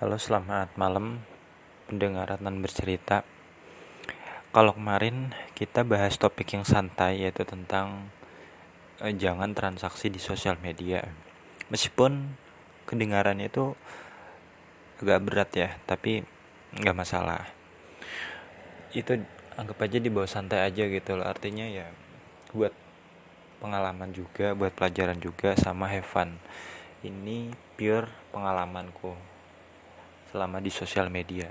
Halo, selamat malam pendengar Adnan bercerita. Kalau kemarin kita bahas topik yang santai yaitu tentang eh, jangan transaksi di sosial media. Meskipun kedengarannya itu agak berat ya, tapi nggak masalah. Itu anggap aja dibawa santai aja gitu loh. Artinya ya buat pengalaman juga, buat pelajaran juga sama have fun. Ini pure pengalamanku selama di sosial media.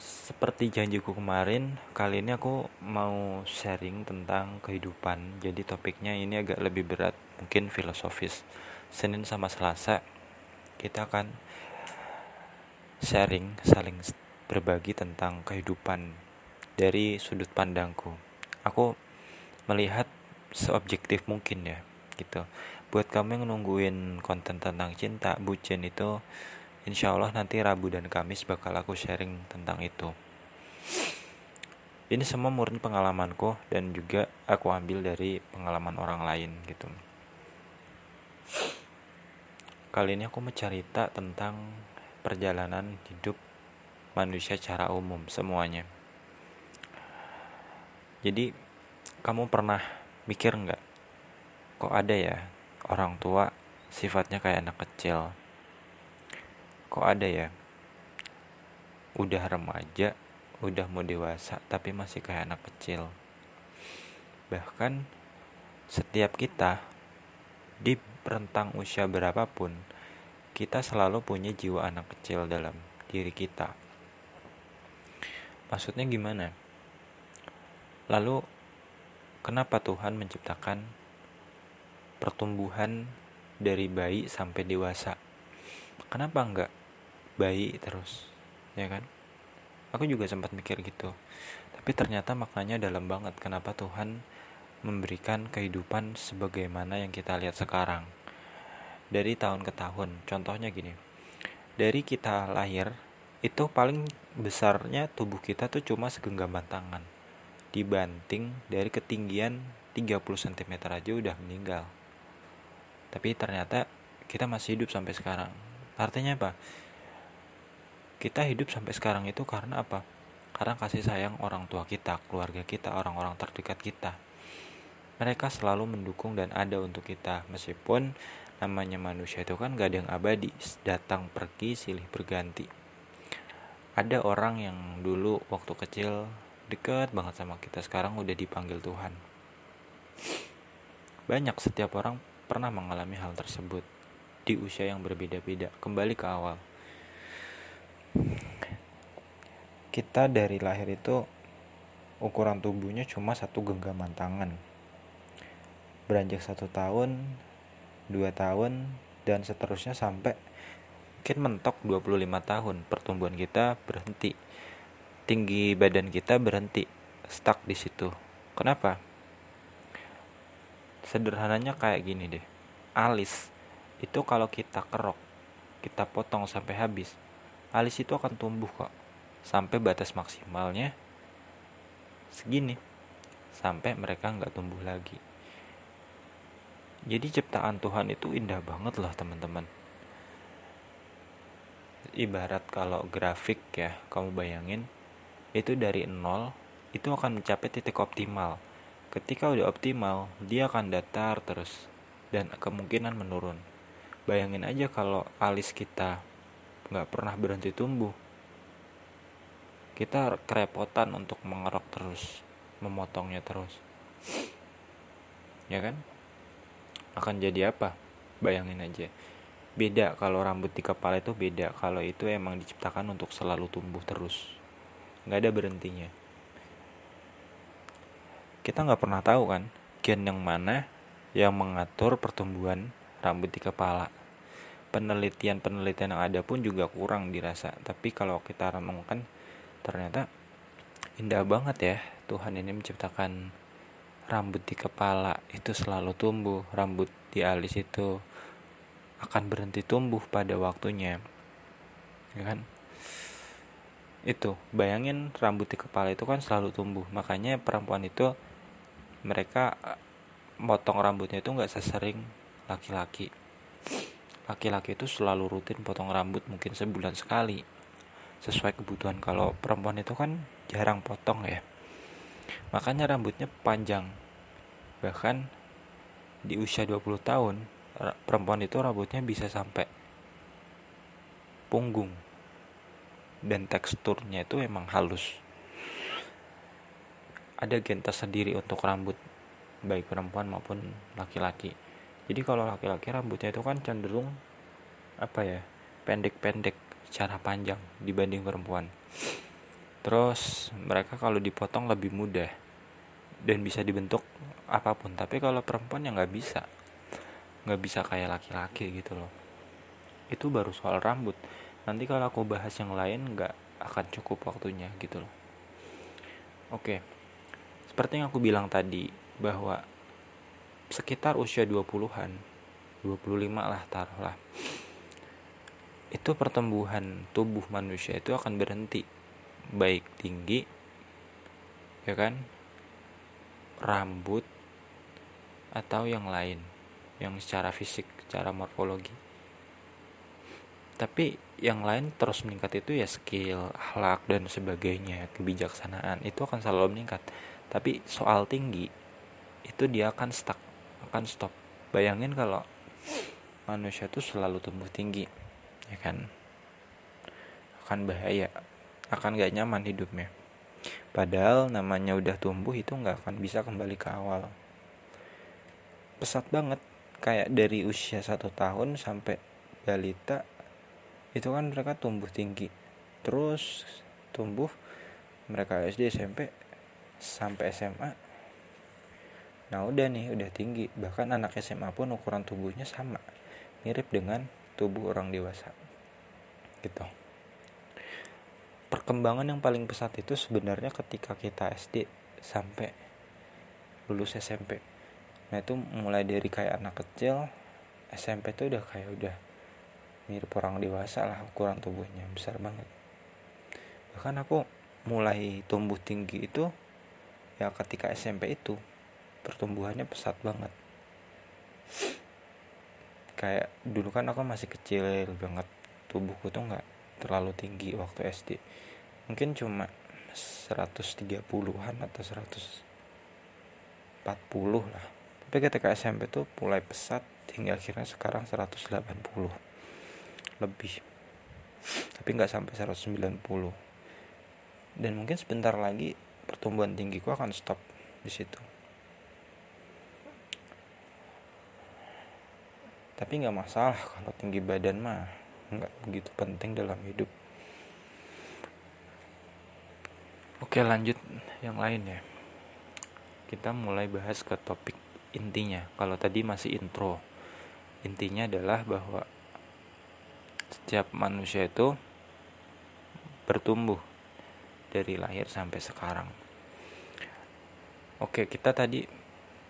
Seperti janjiku kemarin, kali ini aku mau sharing tentang kehidupan. Jadi topiknya ini agak lebih berat, mungkin filosofis. Senin sama Selasa kita akan sharing, saling berbagi tentang kehidupan dari sudut pandangku. Aku melihat seobjektif mungkin ya, gitu. Buat kamu yang nungguin konten tentang cinta, bucin itu Insya Allah nanti Rabu dan Kamis bakal aku sharing tentang itu. Ini semua murni pengalamanku dan juga aku ambil dari pengalaman orang lain gitu. Kali ini aku mau cerita tentang perjalanan hidup manusia secara umum semuanya. Jadi kamu pernah mikir nggak kok ada ya orang tua sifatnya kayak anak kecil kok ada ya? Udah remaja udah mau dewasa tapi masih kayak anak kecil. Bahkan setiap kita di rentang usia berapapun kita selalu punya jiwa anak kecil dalam diri kita. Maksudnya gimana? Lalu kenapa Tuhan menciptakan pertumbuhan dari bayi sampai dewasa? Kenapa enggak bayi terus ya kan? Aku juga sempat mikir gitu. Tapi ternyata maknanya dalam banget kenapa Tuhan memberikan kehidupan sebagaimana yang kita lihat sekarang. Dari tahun ke tahun contohnya gini. Dari kita lahir itu paling besarnya tubuh kita tuh cuma segenggaman tangan. Dibanting dari ketinggian 30 cm aja udah meninggal. Tapi ternyata kita masih hidup sampai sekarang. Artinya apa kita hidup sampai sekarang itu karena apa? Karena kasih sayang orang tua kita, keluarga kita, orang-orang terdekat kita. Mereka selalu mendukung dan ada untuk kita, meskipun namanya manusia itu kan gak ada yang abadi, datang pergi silih berganti. Ada orang yang dulu waktu kecil deket banget sama kita, sekarang udah dipanggil Tuhan. Banyak setiap orang pernah mengalami hal tersebut di usia yang berbeda-beda. Kembali ke awal kita dari lahir itu ukuran tubuhnya cuma satu genggaman tangan. Beranjak satu tahun dua tahun dan seterusnya sampai mungkin mentok 25 tahun. Pertumbuhan kita berhenti. Tinggi badan kita berhenti. Stuck di situ. Kenapa? Sederhananya kayak gini deh. Alis itu kalau kita kerok kita potong sampai habis alis itu akan tumbuh kok sampai batas maksimalnya segini. Sampai mereka nggak tumbuh lagi. Jadi ciptaan Tuhan itu indah banget loh teman-teman. Ibarat kalau grafik ya kamu bayangin itu dari nol itu akan mencapai titik optimal. Ketika udah optimal dia akan datar terus dan kemungkinan menurun. Bayangin aja kalau alis kita nggak pernah berhenti tumbuh. Kita kerepotan untuk mengerok terus memotongnya terus. Ya kan? Akan jadi apa? Bayangin aja. Beda kalau rambut di kepala itu beda. Kalau itu emang diciptakan untuk selalu tumbuh terus. Nggak ada berhentinya. Kita nggak pernah tahu kan gen yang mana yang mengatur pertumbuhan rambut di kepala penelitian-penelitian yang ada pun juga kurang dirasa. Tapi kalau kita renungkan ternyata indah banget ya. Tuhan ini menciptakan rambut di kepala itu selalu tumbuh rambut di alis itu akan berhenti tumbuh pada waktunya ya kan? Itu bayangin rambut di kepala itu kan selalu tumbuh. Makanya perempuan itu mereka motong rambutnya itu nggak sesering laki-laki laki-laki itu selalu rutin potong rambut mungkin sebulan sekali. Sesuai kebutuhan. Kalau perempuan itu kan jarang potong ya. Makanya rambutnya panjang. Bahkan di usia 20 tahun perempuan itu rambutnya bisa sampai punggung. Dan teksturnya itu emang halus. Ada gentas sendiri untuk rambut baik perempuan maupun laki-laki jadi kalau laki-laki rambutnya itu kan cenderung apa ya pendek-pendek secara panjang dibanding perempuan. Terus mereka kalau dipotong lebih mudah dan bisa dibentuk apa pun. Tapi kalau perempuan ya nggak bisa. Nggak bisa kayak laki-laki gitu loh. Itu baru soal rambut. Nanti kalau aku bahas yang lain nggak akan cukup waktunya gitu loh. Oke. Seperti yang aku bilang tadi bahwa sekitar usia 20-an 25 lah taruhlah. Itu pertumbuhan tubuh manusia itu akan berhenti. Baik tinggi ya kan? Rambut atau yang lain. Yang secara fisik secara morfologi. Tapi yang lain terus meningkat itu ya skill akhlak dan sebagainya. Kebijaksanaan itu akan selalu meningkat. Tapi soal tinggi itu dia akan stuck akan stop. Bayangin kalau manusia itu selalu tumbuh tinggi ya kan? Akan bahaya akan gak nyaman hidupnya. Padahal namanya udah tumbuh itu nggak akan bisa kembali ke awal. Pesat banget kayak dari usia satu tahun sampai balita itu kan mereka tumbuh tinggi. Terus tumbuh mereka SD SMP sampai SMA Nah udah nih udah tinggi bahkan anak SMA pun ukuran tubuhnya sama mirip dengan tubuh orang dewasa gitu. Perkembangan yang paling pesat itu sebenarnya ketika kita SD sampai lulus SMP. Nah itu mulai dari kayak anak kecil SMP itu udah kayak udah mirip orang dewasa lah ukuran tubuhnya besar banget. Bahkan aku mulai tumbuh tinggi itu ya ketika SMP itu pertumbuhannya pesat banget. Kayak dulu kan aku masih kecil banget tubuhku tuh nggak terlalu tinggi waktu SD mungkin cuma 130-an atau 140 lah. Tapi ketika SMP tuh mulai pesat hingga akhirnya sekarang 180 lebih. Tapi nggak sampai 190 dan mungkin sebentar lagi pertumbuhan tinggiku akan stop di situ tapi nggak masalah kalau tinggi badan mah. Nggak begitu penting dalam hidup. Oke lanjut yang lain ya. Kita mulai bahas ke topik intinya. Kalau tadi masih intro. Intinya adalah bahwa setiap manusia itu bertumbuh dari lahir sampai sekarang. Oke kita tadi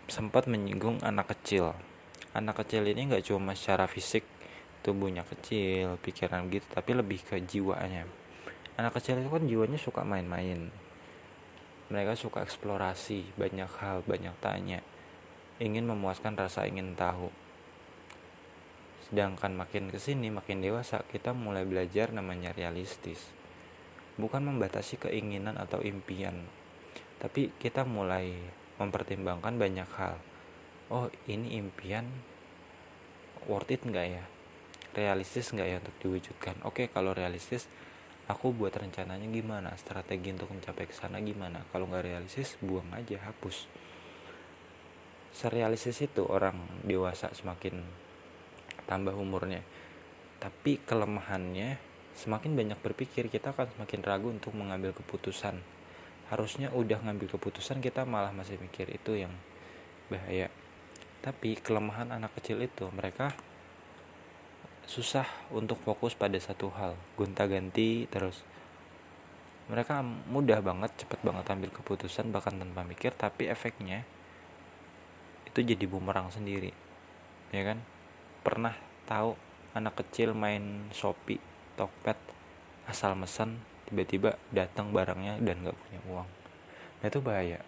sempat menyinggung anak kecil anak kecil ini nggak cuma secara fisik tubuhnya kecil pikiran gitu tapi lebih ke jiwanya. Anak kecil itu kan jiwanya suka main-main. Mereka suka eksplorasi banyak hal banyak tanya. Ingin memuaskan rasa ingin tahu. Sedangkan makin ke sini makin dewasa kita mulai belajar namanya realistis. Bukan membatasi keinginan atau impian tapi kita mulai mempertimbangkan banyak hal oh ini impian worth it nggak ya? Realistis nggak ya untuk diwujudkan? Oke kalau realistis aku buat rencananya gimana? Strategi untuk mencapai ke sana gimana? Kalau nggak realistis buang aja hapus. Serealistis itu orang dewasa semakin tambah umurnya. Tapi kelemahannya semakin banyak berpikir kita akan semakin ragu untuk mengambil keputusan. Harusnya udah ngambil keputusan kita malah masih mikir itu yang bahaya tapi kelemahan anak kecil itu mereka susah untuk fokus pada satu hal gonta-ganti terus. Mereka mudah banget cepet banget ambil keputusan bahkan tanpa mikir tapi efeknya itu jadi bumerang sendiri ya kan? Pernah tahu anak kecil main Shopee Tokped asal mesen tiba-tiba datang barangnya dan nggak punya uang. Nah itu bahaya.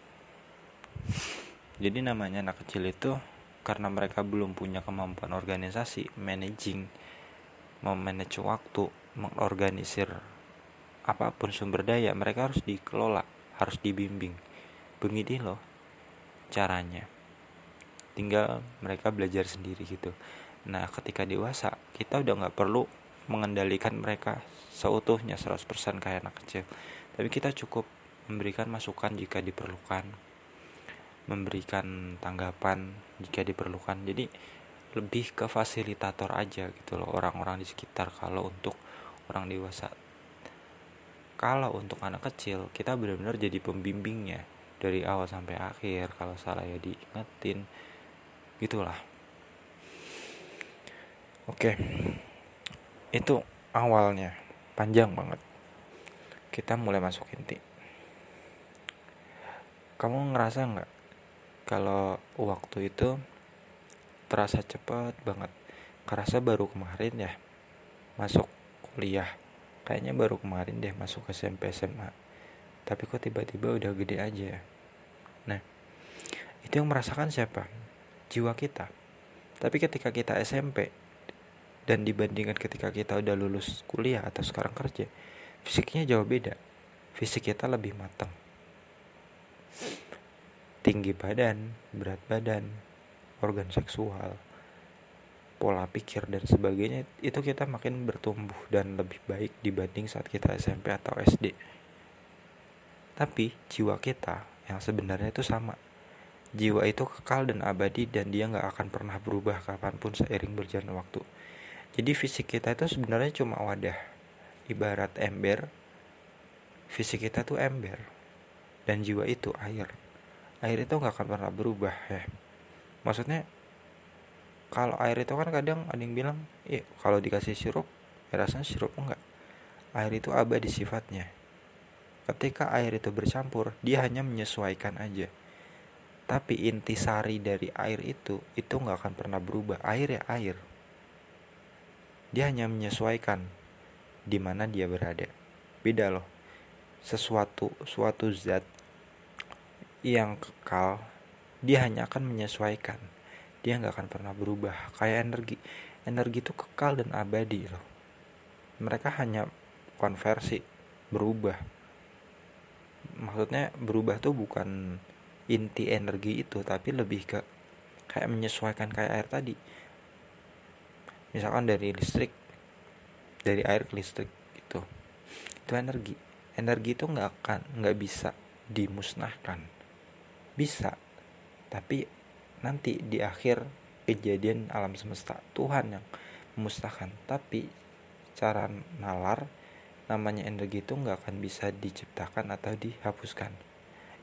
Jadi namanya anak kecil itu karena mereka belum punya kemampuan organisasi managing memanage waktu mengorganisir apa pun sumber daya mereka harus dikelola harus dibimbing. Begini loh caranya. Tinggal mereka belajar sendiri gitu. Nah ketika dewasa kita udah nggak perlu mengendalikan mereka seutuhnya 100% kayak anak kecil. Tapi kita cukup memberikan masukan jika diperlukan memberikan tanggapan jika diperlukan. Jadi lebih ke fasilitator aja gitu loh orang-orang di sekitar. Kalau untuk orang dewasa. Kalau untuk anak kecil kita benar-benar jadi pembimbingnya dari awal sampai akhir. Kalau salah ya diingetin. Gitulah. Oke. Itu awalnya. Panjang banget. Kita mulai masuk inti kamu ngerasa nggak kalau waktu itu terasa cepat banget kerasa baru kemarin ya masuk kuliah kayaknya baru kemarin deh masuk SMP SMA tapi kok tiba-tiba udah gede aja ya nah itu yang merasakan siapa jiwa kita. Tapi ketika kita SMP dan dibandingkan ketika kita udah lulus kuliah atau sekarang kerja, fisiknya jauh beda. Fisik kita lebih matang. Tinggi badan, berat badan, organ seksual, pola pikir dan sebagainya itu kita makin bertumbuh dan lebih baik dibanding saat kita SMP atau SD. Tapi jiwa kita yang sebenarnya itu sama Jiwa itu kekal dan abadi dan dia nggak akan pernah berubah kapan pun seiring berjalan waktu. Jadi fisik kita itu sebenarnya cuma wadah. Ibarat ember, fisik kita tuh ember. Dan jiwa itu air. Air itu nggak akan pernah berubah ya. Maksudnya kalau air itu kan kadang ada yang bilang, iya kalau dikasih sirup, ya rasanya sirup enggak. Air itu abadi sifatnya. Ketika air itu bercampur, dia hanya menyesuaikan aja tapi intisari dari air itu itu nggak akan pernah berubah air ya air dia hanya menyesuaikan di mana dia berada beda loh sesuatu suatu zat yang kekal dia hanya akan menyesuaikan. Dia nggak akan pernah berubah. Kayak energi. Energi itu kekal dan abadi loh. Mereka hanya konversi berubah. Maksudnya berubah tuh bukan inti energi itu tapi lebih ke kayak menyesuaikan kayak air tadi. Misalkan dari listrik dari air ke listrik gitu. Itu energi. Energi itu nggak akan nggak bisa dimusnahkan bisa. Tapi nanti di akhir kejadian alam semesta Tuhan yang memusnahkan. Tapi cara nalar namanya energi itu nggak akan bisa diciptakan atau dihapuskan.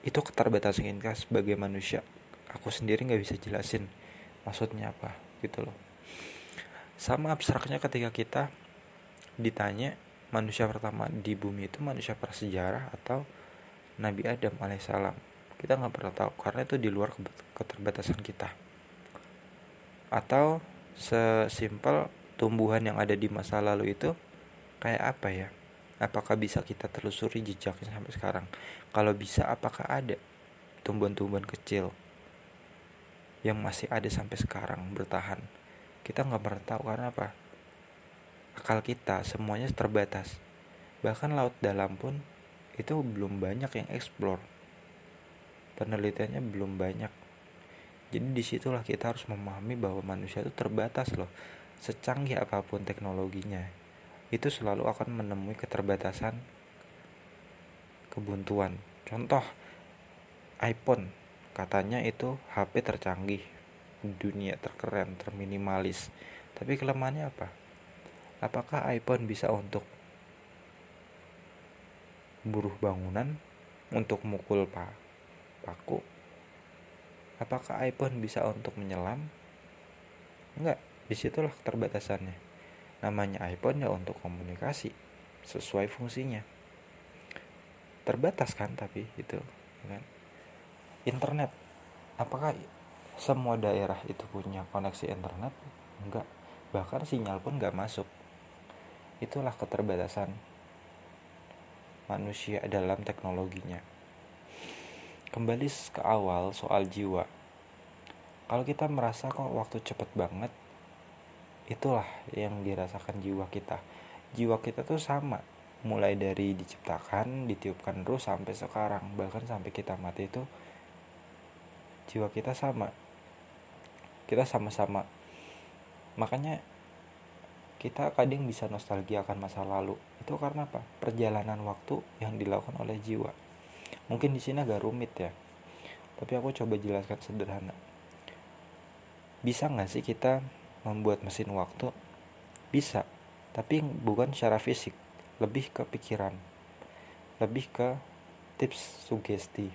Itu keterbatasan kita sebagai manusia. Aku sendiri nggak bisa jelasin maksudnya apa gitu loh. Sama abstraknya ketika kita ditanya manusia pertama di bumi itu manusia prasejarah atau Nabi Adam alaihissalam kita nggak pernah tahu karena itu di luar keterbatasan kita atau sesimpel tumbuhan yang ada di masa lalu itu kayak apa ya Apakah bisa kita telusuri jejaknya sampai sekarang? Kalau bisa, apakah ada tumbuhan-tumbuhan kecil yang masih ada sampai sekarang bertahan? Kita nggak pernah tahu karena apa? Akal kita semuanya terbatas. Bahkan laut dalam pun itu belum banyak yang eksplor. Penelitiannya belum banyak. Jadi di situlah kita harus memahami bahwa manusia itu terbatas loh. Secanggih apa pun teknologinya, itu selalu akan menemui keterbatasan kebuntuan. Contoh iPhone katanya itu HP tercanggih dunia terkeren, terminimalis. Tapi kelemahannya apa? Apakah iPhone bisa untuk buruh bangunan, untuk mukul pak paku? Apakah iPhone bisa untuk menyelam? Enggak, di situlah keterbatasannya. Namanya iPhone ya untuk komunikasi sesuai fungsinya. Terbatas kan tapi itu ya kan? Internet apakah semua daerah itu punya koneksi internet? Enggak bahkan sinyal pun nggak masuk. Itulah keterbatasan manusia dalam teknologinya kembali ke awal soal jiwa. Kalau kita merasa kok waktu cepet banget itulah yang dirasakan jiwa kita. Jiwa kita tuh sama mulai dari diciptakan ditiupkan terus sampai sekarang. Bahkan sampai kita mati itu jiwa kita sama. Kita sama-sama. Makanya kita kadang bisa nostalgia akan masa lalu. Itu karena apa? Perjalanan waktu yang dilakukan oleh jiwa mungkin di sini agak rumit ya. Tapi aku coba jelaskan sederhana. Bisa nggak sih kita membuat mesin waktu? Bisa. Tapi bukan secara fisik. Lebih ke pikiran. Lebih ke tips sugesti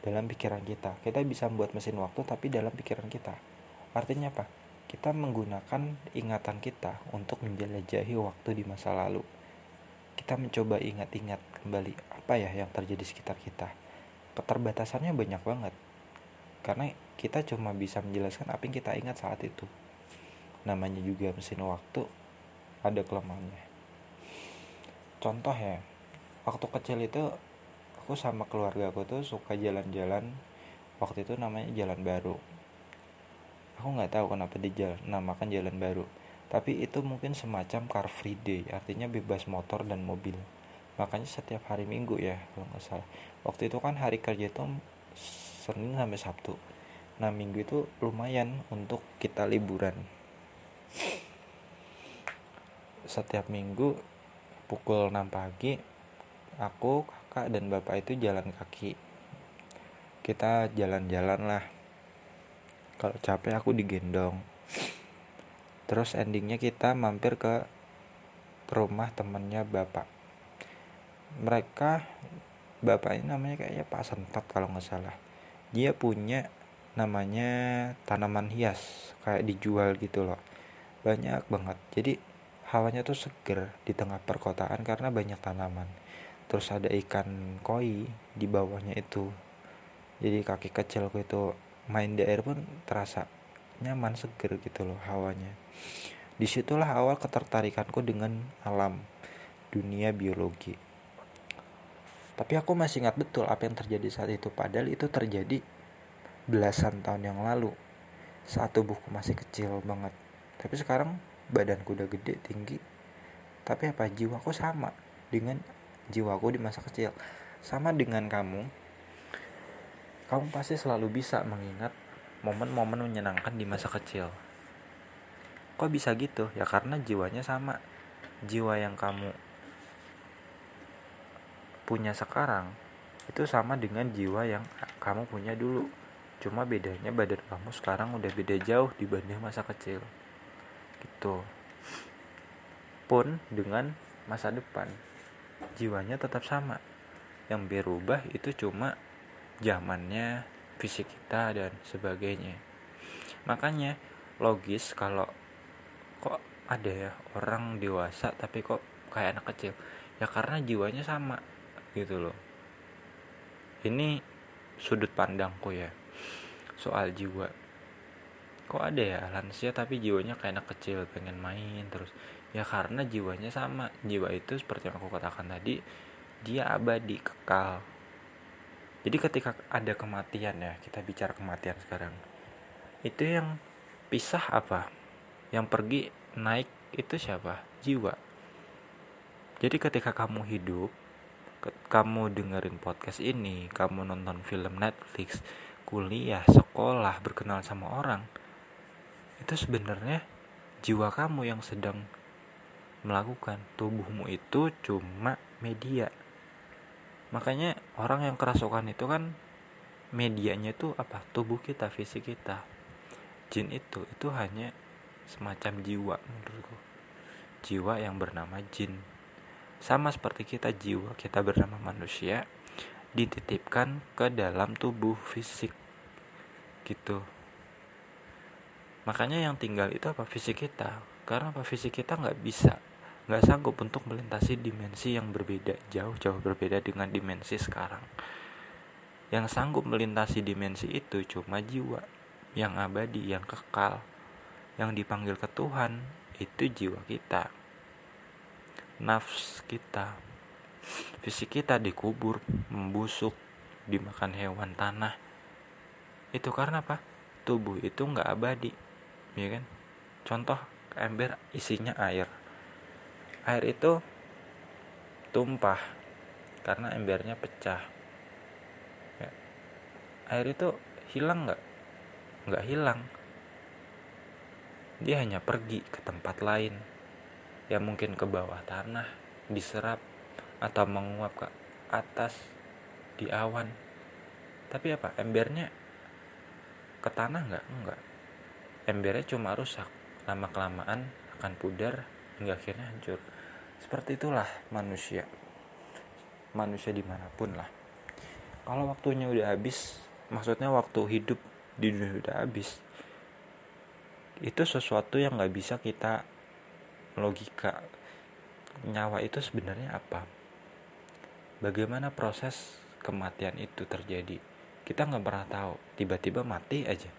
dalam pikiran kita. Kita bisa membuat mesin waktu tapi dalam pikiran kita. Artinya apa? Kita menggunakan ingatan kita untuk menjelajahi waktu di masa lalu. Kita mencoba ingat-ingat kembali apa ya yang terjadi di sekitar kita. Keterbatasannya banyak banget. Karena kita cuma bisa menjelaskan apa yang kita ingat saat itu. Namanya juga mesin waktu, ada kelemahannya. Contoh ya, waktu kecil itu aku sama keluarga aku tuh suka jalan-jalan waktu itu namanya jalan baru aku nggak tahu kenapa namakan jalan baru tapi itu mungkin semacam car free day artinya bebas motor dan mobil makanya setiap hari minggu ya kalau nggak salah. Waktu itu kan hari kerja itu Senin sampai Sabtu. Nah minggu itu lumayan untuk kita liburan. Setiap minggu pukul 6 pagi aku kakak dan bapak itu jalan kaki. Kita jalan-jalan lah. Kalau capek aku digendong. Terus endingnya kita mampir ke rumah temennya bapak mereka bapak ini namanya kayaknya Pak Sentot kalau nggak salah. Dia punya namanya tanaman hias kayak dijual gitu loh. Banyak banget. Jadi hawanya tuh seger di tengah perkotaan karena banyak tanaman. Terus ada ikan koi di bawahnya itu. Jadi kaki kecilku itu main di air pun terasa nyaman seger gitu loh hawanya. Di situlah awal ketertarikanku dengan alam dunia biologi tapi aku masih ingat betul apa yang terjadi saat itu padahal itu terjadi belasan tahun yang lalu saat tubuhku masih kecil banget tapi sekarang badanku udah gede tinggi tapi apa jiwaku sama dengan jiwaku di masa kecil sama dengan kamu kamu pasti selalu bisa mengingat momen-momen menyenangkan di masa kecil. Kok bisa gitu? Ya karena jiwanya sama. Jiwa yang kamu punya sekarang itu sama dengan jiwa yang kamu punya dulu. Cuma bedanya badan kamu sekarang udah beda jauh dibanding masa kecil. Gitu. Pun dengan masa depan, jiwanya tetap sama. Yang berubah itu cuma zamannya fisik kita dan sebagainya makanya logis kalau kok ada ya orang dewasa tapi kok kayak anak kecil ya karena jiwanya sama gitu loh. Ini sudut pandangku ya soal jiwa. Kok ada ya lansia tapi jiwanya kayak anak kecil pengen main terus. Ya karena jiwanya sama. Jiwa itu seperti yang aku katakan tadi dia abadi kekal. Jadi ketika ada kematian ya kita bicara kematian sekarang itu yang pisah apa? Yang pergi naik itu siapa? Jiwa. Jadi ketika kamu hidup kamu dengerin podcast ini kamu nonton film Netflix kuliah sekolah berkenal sama orang itu sebenarnya jiwa kamu yang sedang melakukan. Tubuhmu itu cuma media. Makanya orang yang kerasukan itu kan medianya itu apa? Tubuh kita fisik kita. Jin itu itu hanya semacam jiwa menurutku. Jiwa yang bernama jin sama seperti kita jiwa kita bernama manusia dititipkan ke dalam tubuh fisik. Gitu. Makanya yang tinggal itu apa? Fisik kita. Karena apa? Fisik kita nggak bisa nggak sanggup untuk melintasi dimensi yang berbeda jauh-jauh berbeda dengan dimensi sekarang. Yang sanggup melintasi dimensi itu cuma jiwa yang abadi yang kekal yang dipanggil ke Tuhan itu jiwa kita nafs kita. Fisik kita dikubur membusuk dimakan hewan tanah. Itu karena apa? Tubuh itu nggak abadi ya kan? Contoh ember isinya air. Air itu tumpah karena embernya pecah. Ya. air itu hilang nggak? Nggak hilang. Dia hanya pergi ke tempat lain ya mungkin ke bawah tanah diserap atau menguap ke atas di awan. Tapi apa embernya ke tanah nggak? Enggak embernya cuma rusak. Lama kelamaan akan pudar hingga akhirnya hancur. Seperti itulah manusia. Manusia di mana pun lah. Kalau waktunya udah habis maksudnya waktu hidup di dunia udah habis itu sesuatu yang nggak bisa kita logika nyawa itu sebenarnya apa? Bagaimana proses kematian itu terjadi? Kita nggak pernah tahu. Tiba-tiba mati aja.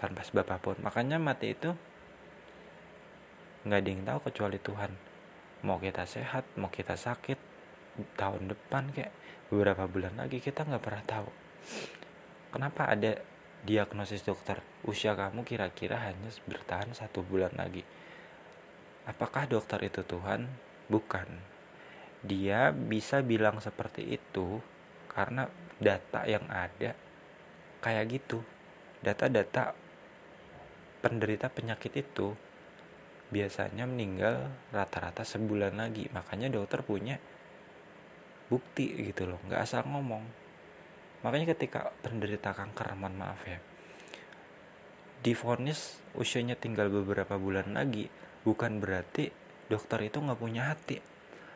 Tanpa sebab apa pun. Makanya mati itu nggak ada yang tahu kecuali Tuhan. Mau kita sehat mau kita sakit tahun depan kayak beberapa bulan lagi kita nggak pernah tahu. Kenapa ada diagnosis dokter? Usia kamu kira-kira hanya bertahan satu bulan lagi apakah dokter itu Tuhan? Bukan. Dia bisa bilang seperti itu karena data yang ada kayak gitu. Data-data penderita penyakit itu biasanya meninggal rata-rata sebulan lagi. Makanya dokter punya bukti gitu loh. Nggak asal ngomong. Makanya ketika penderita kanker mohon maaf ya difonis usianya tinggal beberapa bulan lagi bukan berarti dokter itu nggak punya hati.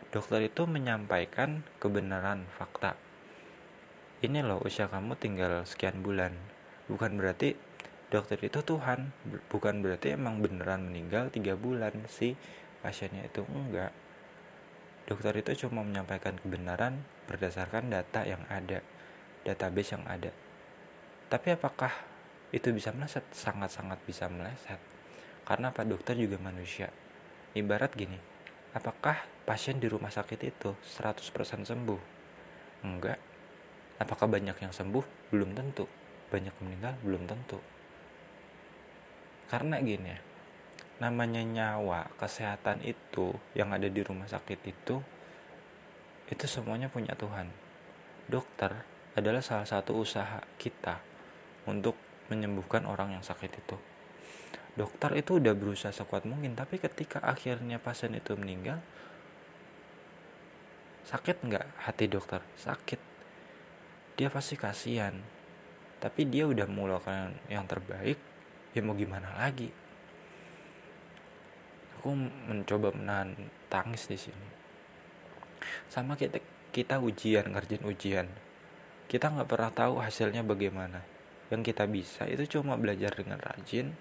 Dokter itu menyampaikan kebenaran fakta. Ini loh usia kamu tinggal sekian bulan. Bukan berarti dokter itu Tuhan. Bukan berarti emang beneran meninggal tiga bulan si pasiennya itu enggak. Dokter itu cuma menyampaikan kebenaran berdasarkan data yang ada database yang ada. Tapi apakah itu bisa meleset? Sangat-sangat bisa meleset karena pak dokter juga manusia. Ibarat gini apakah pasien di rumah sakit itu 100% sembuh? Enggak. Apakah banyak yang sembuh? Belum tentu. Banyak meninggal? Belum tentu. Karena gini ya namanya nyawa kesehatan itu yang ada di rumah sakit itu itu semuanya punya Tuhan. Dokter adalah salah satu usaha kita untuk menyembuhkan orang yang sakit itu dokter itu udah berusaha sekuat mungkin tapi ketika akhirnya pasien itu meninggal sakit nggak hati dokter? Sakit. Dia pasti kasihan. Tapi dia udah melakukan yang terbaik ya mau gimana lagi? Aku mencoba menahan tangis di sini. Sama kita kita ujian ngerjain ujian. Kita nggak pernah tahu hasilnya bagaimana. Yang kita bisa itu cuma belajar dengan rajin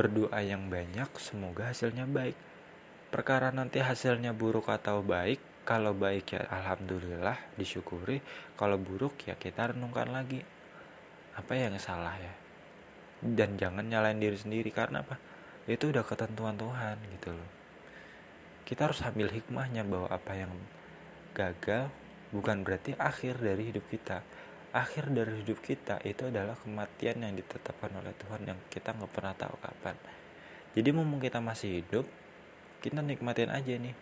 berdoa yang banyak semoga hasilnya baik. Perkara nanti hasilnya buruk atau baik kalau baik ya alhamdulillah disyukuri. Kalau buruk ya kita renungkan lagi. Apa yang salah ya? Dan jangan nyalain diri sendiri karena apa? Itu udah ketentuan Tuhan gitu loh. Kita harus ambil hikmahnya bahwa apa yang gagal bukan berarti akhir dari hidup kita akhir dari hidup kita itu adalah kematian yang ditetapkan oleh Tuhan yang kita nggak pernah tahu kapan jadi mumpung kita masih hidup kita nikmatin aja nih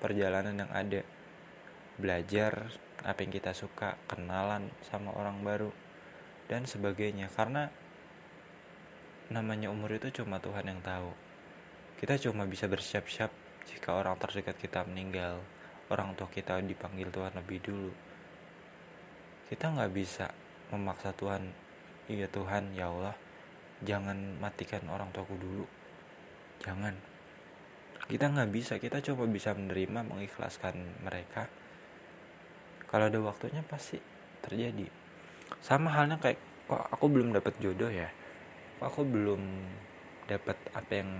perjalanan yang ada belajar apa yang kita suka kenalan sama orang baru dan sebagainya karena namanya umur itu cuma Tuhan yang tahu. Kita cuma bisa bersiap-siap jika orang terdekat kita meninggal, orang tua kita dipanggil Tuhan lebih dulu. Kita nggak bisa memaksa Tuhan, iya Tuhan, ya Allah, jangan matikan orang tuaku dulu. Jangan. Kita nggak bisa, kita coba bisa menerima, mengikhlaskan mereka. Kalau ada waktunya pasti terjadi. Sama halnya kayak kok aku belum dapat jodoh ya aku belum dapat apa yang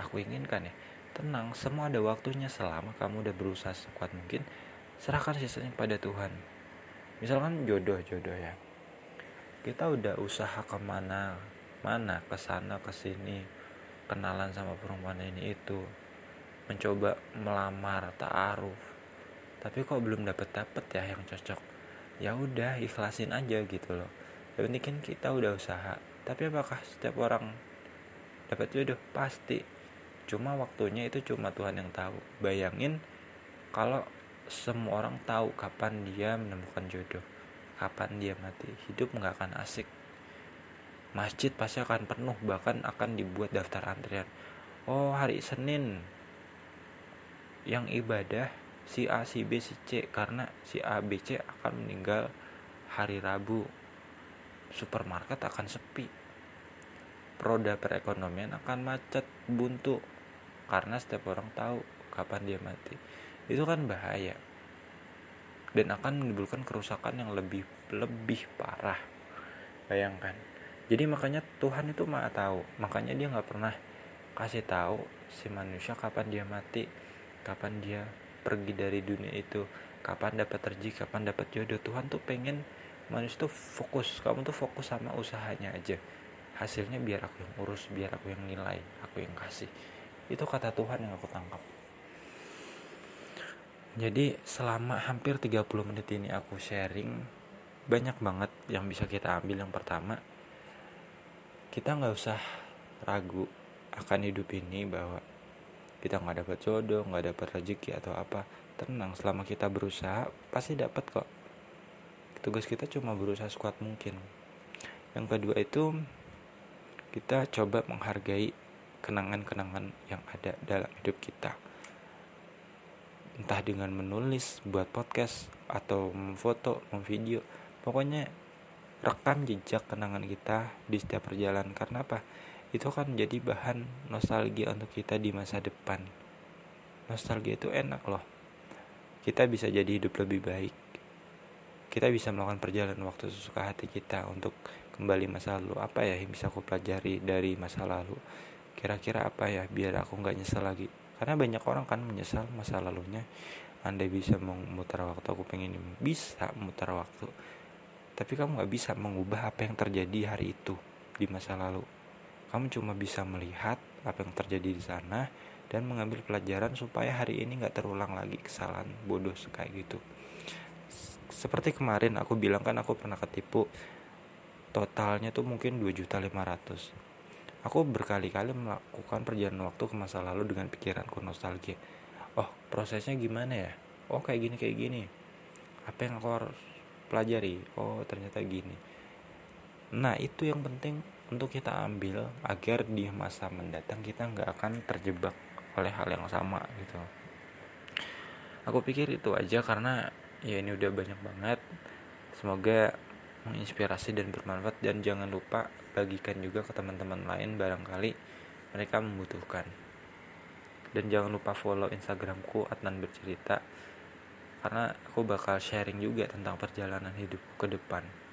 aku inginkan ya tenang semua ada waktunya selama kamu udah berusaha sekuat mungkin serahkan sisanya pada Tuhan misalkan jodoh jodoh ya. Kita udah usaha ke mana mana ke sana ke sini kenalan sama perempuan ini itu. Mencoba melamar taaruf. Tapi kok belum dapet dapet ya yang cocok? Ya udah ikhlasin aja gitu loh. Yang penting kan kita udah usaha. Tapi apakah setiap orang dapat jodoh? Pasti. Cuma waktunya itu cuma Tuhan yang tahu. Bayangin kalau semua orang tahu kapan dia menemukan jodoh kapan dia mati hidup nggak akan asik masjid pasti akan penuh bahkan akan dibuat daftar antrian oh hari Senin yang ibadah si A, si B, si C karena si A, B, C akan meninggal hari Rabu. Supermarket akan sepi. Roda perekonomian akan macet, buntu karena setiap orang tahu kapan dia mati. Itu kan bahaya. Dan akan menimbulkan kerusakan yang lebih lebih parah. Bayangkan. Jadi makanya Tuhan itu maha tahu. Makanya dia nggak pernah kasih tahu si manusia kapan dia mati, kapan dia pergi dari dunia itu kapan dapat rezeki kapan dapat jodoh Tuhan tuh pengen manusia tuh fokus kamu tuh fokus sama usahanya aja hasilnya biar aku yang urus biar aku yang nilai aku yang kasih itu kata Tuhan yang aku tangkap jadi selama hampir 30 menit ini aku sharing banyak banget yang bisa kita ambil. Yang pertama kita nggak usah ragu akan hidup ini bahwa kita nggak dapat jodoh nggak dapat rezeki atau apa. Tenang selama kita berusaha pasti dapat kok. Tugas kita cuma berusaha sekuat mungkin. Yang kedua itu kita coba menghargai kenangan-kenangan yang ada dalam hidup kita entah dengan menulis buat podcast atau memfoto memvideo. Pokoknya rekam jejak kenangan kita di setiap perjalanan. Karena apa? Itu kan jadi bahan nostalgia untuk kita di masa depan. Nostalgia itu enak loh. Kita bisa jadi hidup lebih baik. Kita bisa melakukan perjalanan waktu sesuka hati kita untuk kembali masa lalu. Apa ya yang bisa aku pelajari dari masa lalu? Kira-kira apa ya biar aku nggak nyesel lagi karena banyak orang kan menyesal masa lalunya. Anda bisa memutar waktu aku pengen bisa memutar waktu. Tapi kamu nggak bisa mengubah apa yang terjadi hari itu di masa lalu. Kamu cuma bisa melihat apa yang terjadi di sana dan mengambil pelajaran supaya hari ini nggak terulang lagi kesalahan bodoh kayak gitu. Seperti kemarin aku bilang kan aku pernah ketipu. Totalnya tuh mungkin 2.500 Aku berkali-kali melakukan perjalanan waktu ke masa lalu dengan pikiranku nostalgia. Oh, prosesnya gimana ya? Oh, kayak gini kayak gini. Apa yang aku harus pelajari? Oh, ternyata gini. Nah, itu yang penting untuk kita ambil agar di masa mendatang kita nggak akan terjebak oleh hal yang sama gitu aku pikir itu aja karena ya ini udah banyak banget semoga menginspirasi dan bermanfaat dan jangan lupa bagikan juga ke teman-teman lain barangkali mereka membutuhkan. Dan jangan lupa follow instagramku Adnan bercerita karena aku bakal sharing juga tentang perjalanan hidupku ke depan